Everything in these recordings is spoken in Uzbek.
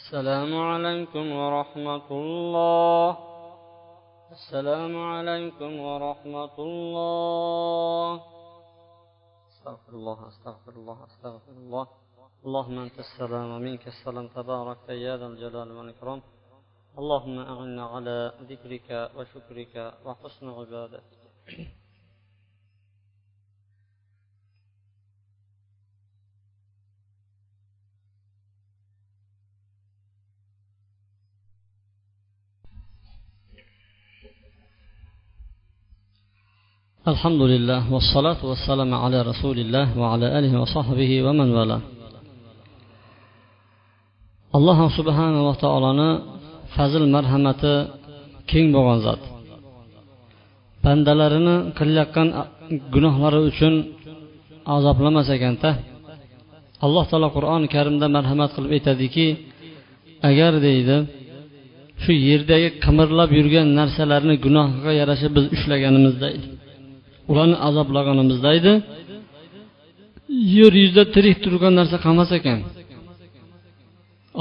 السلام عليكم ورحمة الله. السلام عليكم ورحمة الله. استغفر الله استغفر الله استغفر الله. اللهم أنت السلام ومنك السلام. تبارك يا ذا الجلال والإكرام. اللهم أعنا على ذكرك وشكرك وحسن عبادتك. الحمد لله والصلاة والسلام على رسول الله وعلى آله وصحبه ومن والاه alloh subhanava taoloni fazl marhamati keng bo'lgan zot bandalarini qilayotgan gunohlari uchun azoblamas ekanda alloh taolo qur'oni karimda marhamat qilib aytadiki agar deydi shu yerdagi qimirlab yurgan narsalarni gunohga yarasha biz ushlaganimizda ularni azoblaganimizda edi. Yer yuzida tirik turgan narsa qolmas ekan.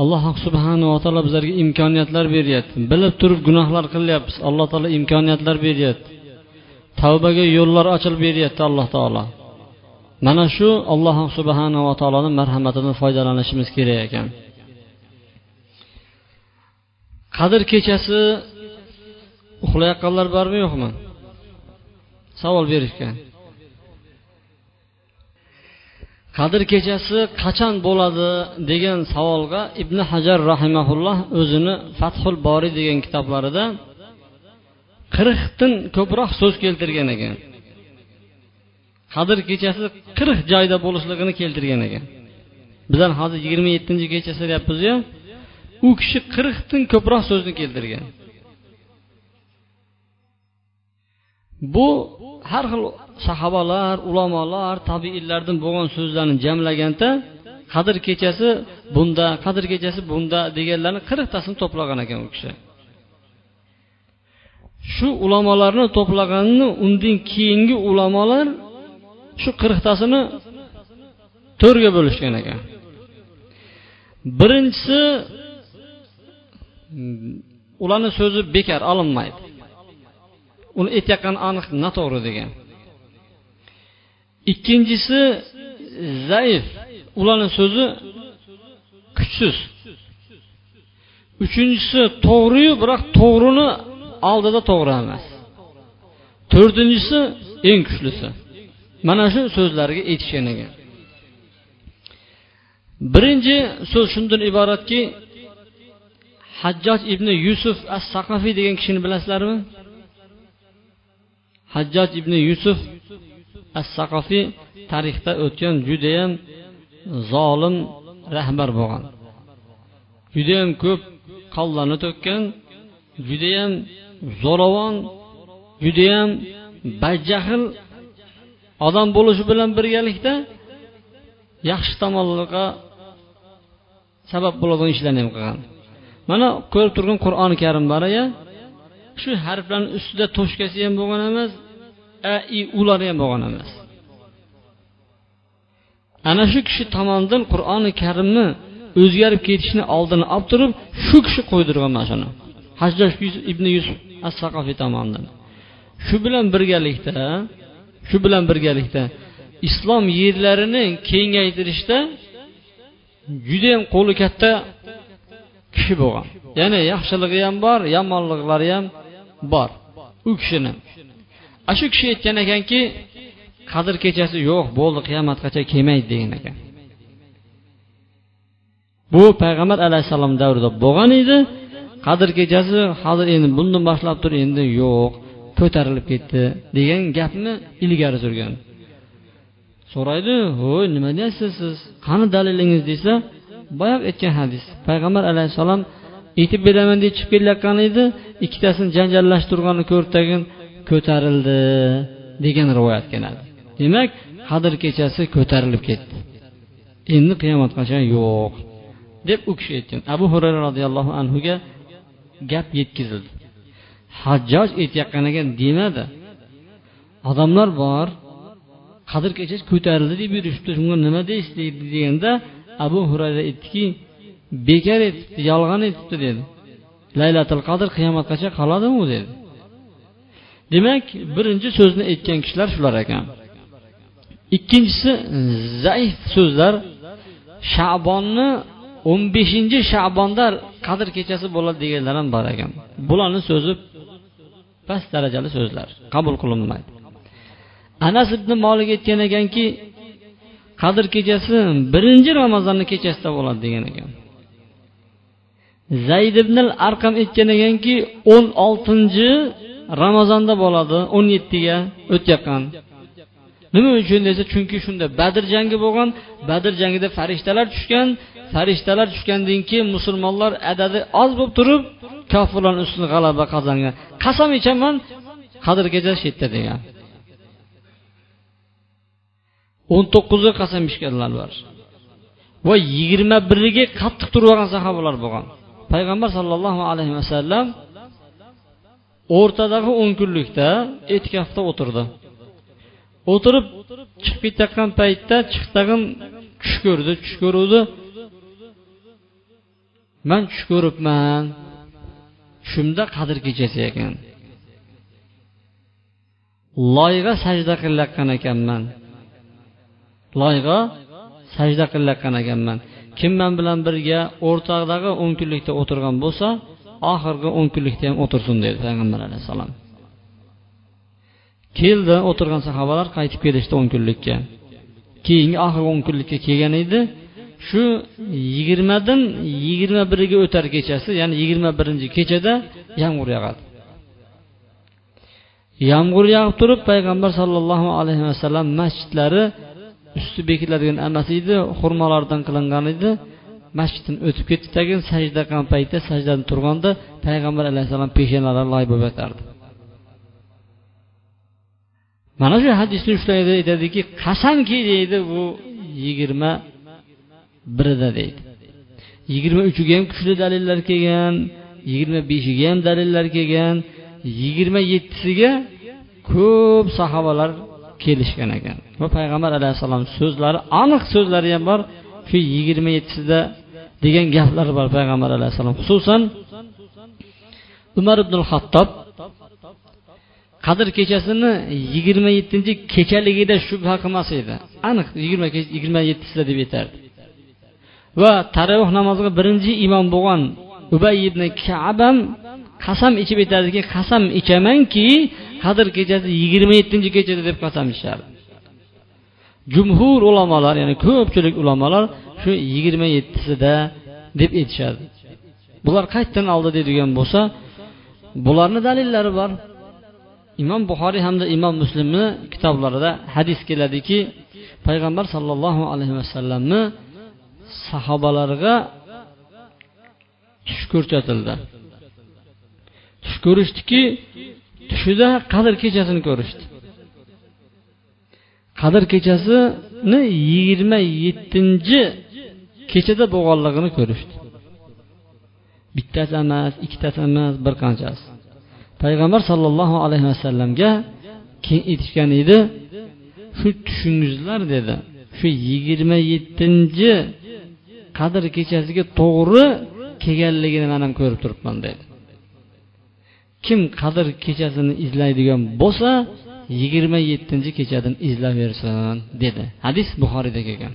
Alloh subhanava taolo bizlarga imkoniyatlar beryapti. Bilib turib gunohlar qilyapmiz. Alloh taolo imkoniyatlar beryapti. Tavbaga yo'llar ochilib beryapti alloh taolo. Mana shu alloh subhanava taoloni marhamatidan foydalanishimiz kerak ekan. Qadr kechasi uxlayotganlar bormi yo'qmi savol berishgan. Qadr kechasi qachon bo'ladi degan savolga ibn hajar rahimaulloh o'zini fathul boriy degan kitoblarida qirqdan ko'proq so'z keltirgan ekan. Qadr kechasi qirq joyda bo'lishligini keltirgan ekan. Bizlar hozir yigirma yettinchi kechasi so'rayapmizu u kishi qirqdan ko'proq so'zni keltirgan. Bu har xil sahobalar ulamolar tabiinlardan bo'lgan so'zlarni jamlaganda qadr kechasi bunda qadr kechasi bunda deganlarni qirqtasini to'plagan ekan u kishi. Shu ulamolarni to'plaganini undan keyingi ulamolar shu qirqtasini to'rtga bo'lishgan ekan. Birinchisi ularni so'zi bekor olinmaydi. Uni aytayotgani aniq noto'g'ri degan. Ikkinchisi zaif. Ularni so'zi kuchsiz. Uchinchisi to'g'riyu biroq to'g'rini oldida to'g'ri emas. To'rtinchisi eng kuchlisi. Mana shu so'zlarga aytishgan ekan birinchi so'z shundan iboratki hajjoj ibn yusuf as saqafiy degan kishini bilasizlarmi? Hajjoj ibn yusuf as saqofiy tarixda o'tgan judayam zolim rahbar bo'lgan. Judayam ko'p qonlarni to'kkan judayam zo'ravon judayam badjahl odam bo'lishi bilan birgalikda yaxshi tomonlarga sabab bo'ladigan ishlarni ham qilgan. Mana ko'rib turgan qur'oni karim bor ya shu harflarni ustida to'shkasi ham bo'lgan emas a i ulari ham bo'lgan emas. Ana shu kishi tomonidan qur'oni karimni o'zgarib ketishini oldini olib turib shu kishi qo'ydirgan mana shuni hajjoj ibn yusuf as saqofiy tomonidan. Shu bilan birgalikda shu bilan birgalikda islom yerlarini kengaytirishda judayam qo'li katta kishi bo'lgan. Ya'ni yaxshiligi ham bor yomonliklari ham bor. U kishini. Ana shu kishi aytgan ekanki qadr kechasi yo'q bo'ldi qiyomatgacha kelmaydi degan ekan. Bu payg'ambar alayhissalom davrida bo'lgan edi. Qadr kechasi hozir endi bundan boshlab turib endi yo'q ko'tarilib ketdi degan gapni ilgari surgan. So'raydi ho'y nima deyapsiz siz? Qani dalilingiz? desa boyagi aytgan hadis. Payg'ambar alayhissalom aytib beraman deb chiqib kelayotgan edi ikkitasini janjallashtirganini ko'rib tagin ko'tarildi degan rivoyat keladi. Demak qadr kechasi ko'tarilib ketdi. Endi qiyomatgacha yo'q? deb u kishi aytgan. Abu hurayra roziyallohu anhuga gap yetkazildi. Hajjoj aytayotgan ekan demadi odamlar bor qadr kechasi ko'tarildi deb yurishibdi shunga nima deysiz? deganda abu hurayra aytdiki bekor etibdi yolg'on aytibdi dedi. Laylatil qadr qiyomatgacha qoladimi u dedi. Demak birinchi so'zni aytgan kishilar shular ekan. Ikkinchisi zaif so'zlar. Shabonni o'n beshinchi shabonda qadr kechasi bo'ladi deganlar ham bor ekan. Bularni so'zi past darajali so'zlar. Qabul qilinmaydi. Anas ibn molik aytgan ekanki qadr kechasi birinchi ramazonni kechasida bo'ladi degan ekan. Zayd ibn arqam aytgan ekanki o'n oltinchi ramazonda bo'ladi o'n yettiga o'tayotgan. Nima uchun desa chunki shunda badr jangi bo'lgan. Badr jangida farishtalar tushgan. Farishtalar tushgandan keyin musulmonlar adadi oz bo'lib turib kofirlarni ustida g'alaba qozongan. Qasam ichaman qadr kecha shu yerda degan. O'n to'qqiziga qasam ichganlar bor. Va yigirma biriga qattiq turib olgan sahobalar bo'lgan. Payg'ambar sollallohu alayhi vasallam o'rtadagi o'n kunlikda etikafda o'tirdi. O'tirib chiqib ketayotgan paytda chiqtag'in tush ko'rdi tush ko'ruvdi. Man tush ko'ribman tushimda qadr kechasi ekan. Loyga sajda qilayotgan ekanman. Loyga sajda qilayotgan ekanman. Kim man bilan birga o'rtadagi o'n kunlikda o'tirgan bo'lsa oxirgi o'n kunlikda ham o'tirsin dedi payg'ambar alayhissalom. Keldi o'tirgan sahobalar qaytib kelishdi o'n kunlikka keyingi oxirgi o'n kunlikka kelgan edi. Shu yigirmadan yigirma biriga o'tar kechasi ya'ni yigirma birinchi kechada yomg'ir yog'adi. Yomg'ir yog'ib turib payg'ambar sollallohu alayhi vasallam masjidlari usti bekitiladigan emas edi xurmolardan qilingan edi. Masjiddan o'tib ketdi tagin sajda qilgan paytda sajdadan turganda payg'ambar alayhissalom peshonalari loy bo'lib yotardi mana shu hadisni ushlaydi aytadiki qasamki deydi bu yigirma birida deydi. Yigirma uchiga ham kuchli dalillar kelgan yigirma beshiga ham dalillar kelgan yigirma yettisiga ko'p sahobalar kelishgan ekan. Va payg'ambar alayhissalom so'zlari aniq so'zlari ham bor. Shu yigirma yettisida degan gaplari bor payg'ambar alayhissalom. Xususan umar ibn hattob qadr kechasini yigirma yettinchi kechaligida shubha qilmas edi. Aniq yigirma yigirma yettisida deb aytardi. Va taravih namoziga birinchi imom bo'lgan ubay ibn kabam qasam ichib aytadiki qasam ichamanki qadr kechasi yigirma yettinchi kechada deb qasam jumhur ulamolar ya'ni ko'pchilik ulamolar shu yigirma yettisida deb aytishadi bular qayerdan oldi deydigan bo'lsa bularni dalillari bor. Imom buxoriy hamda imom muslimni kitoblarida hadis keladiki payg'ambar sollallohu alayhi vasallamni sahobalarga tush ko'rsatildi. Tush ko'rishdiki tushida qadr kechasini ko'rishdi. Qadr kechasini yigirma yettinchi kechada bo'lganligini ko'rishdi. Bittasi emas ikkitasi emas bir qanchasi. Payg'ambar sollallohu alayhi vasallamga keyin aytishgan edi shu tushingizlar dedi. Shu yigirma yettinchi qadr kechasiga to'g'ri kelganligini man ham ko'rib turibman dedi. Kim qadr kechasini izlaydigan bo'lsa yigirma yettinchi kechadan izlayversin dedi. Hadis buxoriyda kelgan.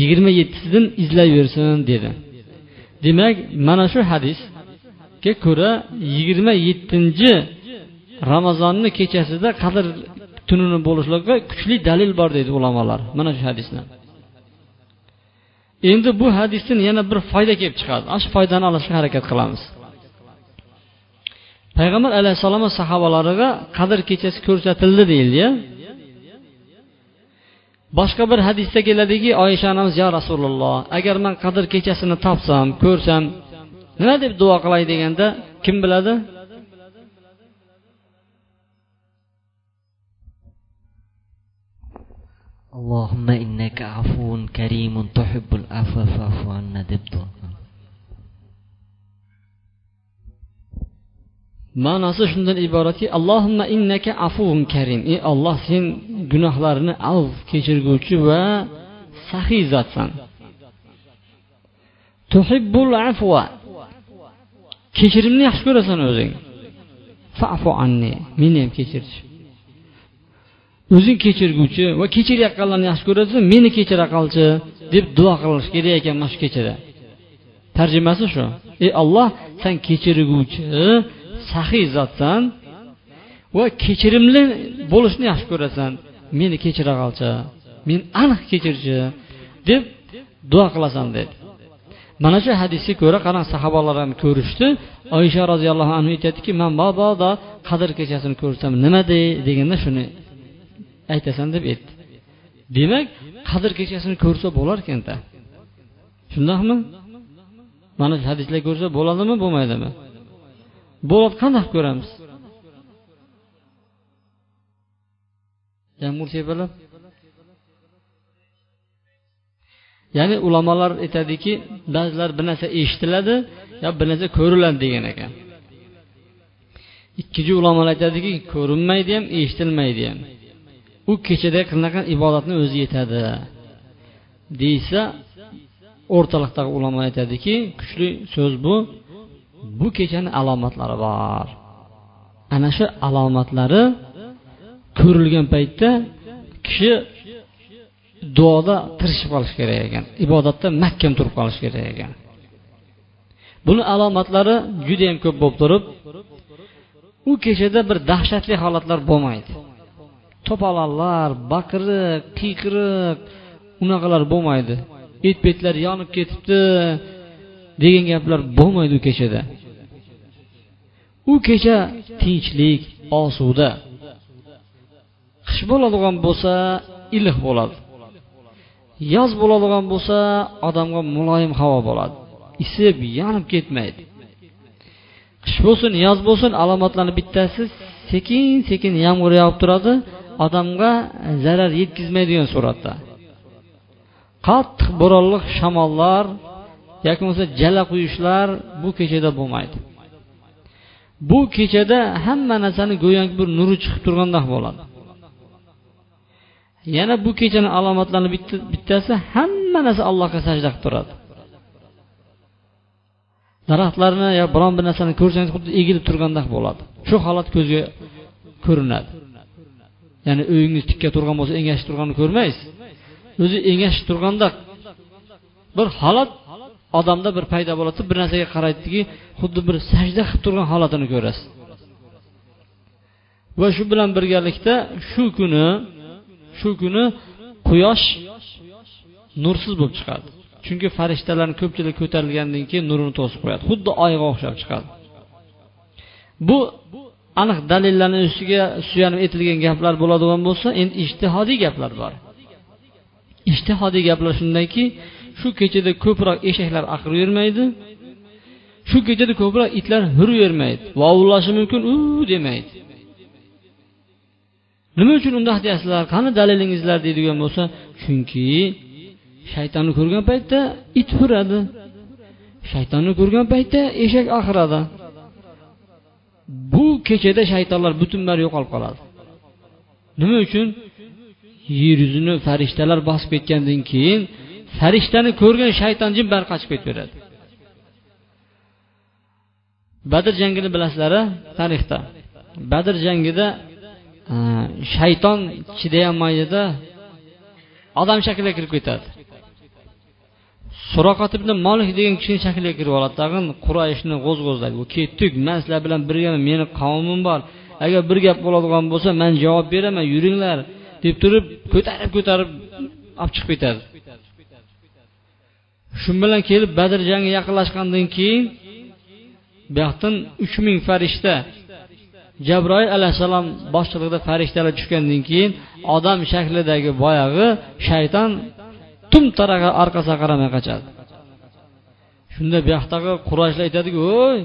Yigirma yettisidan izlayversin dedi. Demak mana shu hadisga ko'ra yigirma yettinchi ramazonni kechasida qadr tunini bo'lishligiga kuchli dalil bor deydi ulamolar. Mana shu hadisni. Endi bu hadisdan yana bir foyda kelib chiqadi. Ana shu foydani olishga harakat qilamiz. Payg'ambar alayhissalom sahobalariga qadr kechasi ko'rsatildi deyildi boshqa bir hadisda keladiki oysha onamiz yo rasululloh agar man qadr kechasini topsam ko'rsam nima deb duo qilay? deganda kim biladi? Allohumma innaka afun karimun tuhibbul afva fa'fu anna deb duo ma'nosi shundan iboratki allohimma innaka afuvun karim ey olloh sen gunohlarini av kechirguvchi va saxiy zotsan tuhibbul afva kechirimni yaxshi ko'rasan o'zing fafu anni meni ham kechirchi o'zing kechirguvchi va kechirayotganlarni yaxshi ko'rasan meni kechira qolchi deb duo qilish kerak ekan mana shu kechada tarjimasi shu ey olloh san kechirguvchi saxiy zotsan va kechirimli bo'lishni yaxshi ko'rasan. Meni kechira qolchi men aniq kechirchi deb duo qilasan dedi mana shu hadisga ko'ra qarang sahobalar ham ko'rishdi. Oysha roziyallohu anhu aytadiki man mabodo qadr kechasini ko'rsam nima dey deganda shuni aytasan deb aytdi. Demak qadr kechasini ko'rsa bo'lar ekanda shundoqmi? Mana shu hadislar ko'rsa bo'ladimi bo'lmaydimi? Bo'ladi qanday ko'ramiz? Yomg'ir tepalab. Ya'ni ulamolar aytadiki ba'zilar bir narsa eshitiladi yo bir narsa ko'riladi degan ekan. Ikkinchi ulamolar aytadiki ko'rinmaydi ham eshitilmaydi ham. U kechada qilingan ibodatni o'zi yetadi? Deysa o'rtaliqdagi ulamolar aytadiki kuchli so'z bu. Bu kechani alomatlari bor. Ana shu alomatlari ko'rilgan paytda kishi duoda tirishib qolish kerak ekan ibodatda mahkam turib qolish kerak ekan. Buni alomatlari judayam ko'p bo'lib turib u kechada bir dahshatli holatlar bo'lmaydi. To'polonlar baqiriq qiyqiriq unaqalar bo'lmaydi. Et betlar yonib ketibdi degan gaplar bo'lmaydi u kechada. U kecha tinchlik osuda. Qish bo'ladigan bo'lsa iliq bo'ladi. Yoz bo'ladigan bo'lsa odamga muloyim havo bo'ladi. Isib yonib ketmaydi. Qish bo'lsin yoz bo'lsin alomatlarni bittasi sekin sekin yomg'ir yog'ib turadi odamga zarar yetkazmaydigan suratda. Qattiq bo'ronli shamollar yoki bo'lmasa jala quyishlar bu kechada bo'lmaydi. Bu kechada hamma narsani go'yoki bir nuri chiqib turgandek bo'ladi. Yana bu kechani alomatlarini bittasi hamma narsa allohga sajda qilib turadi. Daraxtlarni yo biron bir narsani ko'rsangiz xuddi egilib turgandek bo'ladi. Shu holat ko'zga ko'rinadi. Ya'ni uyingiz tikka turgan bo'lsa engashib turganini ko'rmaysiz. O'zi engashib turganda bir holat odamda bir paydo bo'ladi bir narsaga qaraydiki xuddi bir sajda qilib turgan holatini ko'rasiz. Va shu bilan birgalikda shu kuni shu kuni quyosh nursiz bo'lib chiqadi. Chunki farishtalarni ko'pchilik ko'tarilgandan keyin nurini to'sib qo'yadi. Xuddi oyga o'xshab chiqadi. Bu aniq dalillarni ustiga suyanib aytilgan gaplar bo'ladigan bo'lsa endi ijtihodiy gaplar bor. Ijtihodiy gaplar shundaki shu kechada ko'proq eshaklar aqirib yurmaydi. Shu kechada ko'proq itlar huravermaydi vovullashi mumkin u demaydi. Nima uchun undoq deyapsizlar qani dalilingizlar deydigan bo'lsa chunki shaytonni ko'rgan paytda it huradi. Shaytonni ko'rgan paytda eshak aqiradi. Bu kechada shaytonlar butunlari yo'qolib qoladi. Nima uchun? Yer yuzini farishtalar bosib ketgandan keyin farishtani ko'rgan shayton jin bari qochib ketaveradi badr jangini bilasizlar tarixda. Badr jangida e, shayton chidayolmaydida odam shakliga kirib ketadi. Suroqat ibn molik degan kishini shakliga kirib oladi. Tag'in qurayishni g'o'zg'ozlaydi ketdik man sizlar bilan birgaman meni qavmim bor. Agar bir gap bo'ladigan bo'lsa man javob beraman yuringlar deb turib ko'tarib ko'tarib olib chiqib ketadi. Shu bilan kelib badr jangi yaqinlashgandan keyin buyoqdan uch ming farishta jabroil alayhissalom boshchiligida farishtalar tushgandan keyin odam shaklidagi boyag'i shayton tum taraqa orqasiga qaramay qochadi. Shunda bu yoqdagi qurashlar aytadiki o'y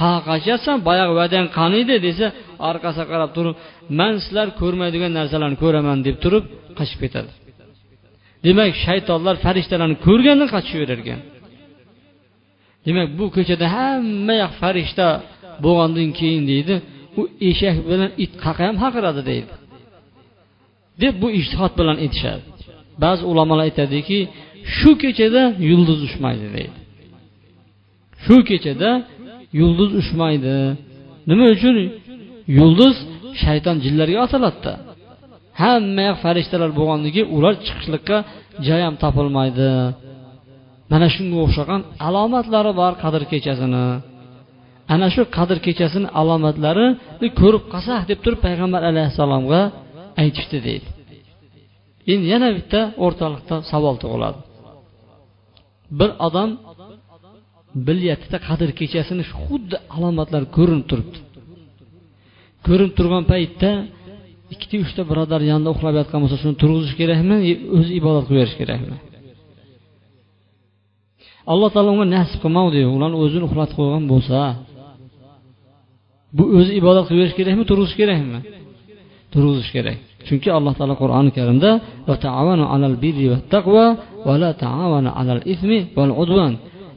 qayoqqa qochyapsan boyagi vadang qani edi desa orqasiga qarab turib man sizlar ko'rmaydigan narsalarni ko'raman deb turib qochib ketadi. Demak shaytonlar farishtalarni ko'rgandan qochishaverar ekan demak bu ko'chada hamma yoq farishta bo'lgandan keyin deydi u eshak bilan it qaqa ham haqiradi deydi. Deb bu ishtihod bilan aytishadi. Ba'zi ulamolar aytadiki shu kechada yulduz uchmaydi deydi. Shu kechada yulduz uchmaydi. Nima uchun? Yulduz shayton jinlarga otiladida hamma yoq farishtalar bo'lganligi ular chiqishlikqa joy ham topilmaydi. Mana shunga o'xshagan alomatlari bor qadr kechasini. Ana shu qadr kechasini alomatlarini ko'rib qolsak deb turib payg'ambar alayhissalomga aytishdi deydi. Endi yana bitta o'rtalikda savol tug'iladi. Bir odam bilyaptida qadr kechasini xuddi alomatlar ko'rinib turibdi. Ko'rinib turgan paytda ikkita uchta birodar yonida uxlab yotgan bo'lsa shuni turg'izish kerakmi? O'zi ibodat qilib berish kerakmi? Alloh taolo unga nasib qilmadi. Ularni o'zini uxlatib qo'ygan bo'lsa bu o'zi ibodat qilib berish kerakmi turg'izish kerakmi? Turg'izish kerak. Chunki alloh taolo qur'oni karimda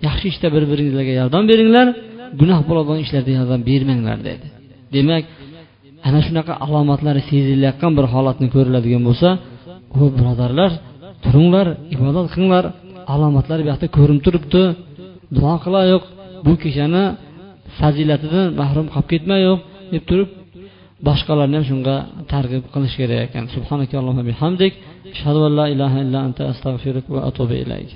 yaxshi ishda bir biringlarga yordam beringlar gunoh bo'ladigan ishlarda yordam bermanglar dedi. Demak ana shunaqa alomatlari sezilayotgan bir holatni ko'riladigan bo'lsa o birodarlar turinglar ibodat qilinglar alomatlar bu yoqda ko'rinib turibdi. Duo qilayoq bu kechani fazilatidan mahrum qolib ketmayoq deb turib boshqalarni ham shunga targ'ib qilish kerak ekan. Subhanakallohu bihamdik. Ashhadu an la ilaha illa anta astag'firuka va atubu ilayk.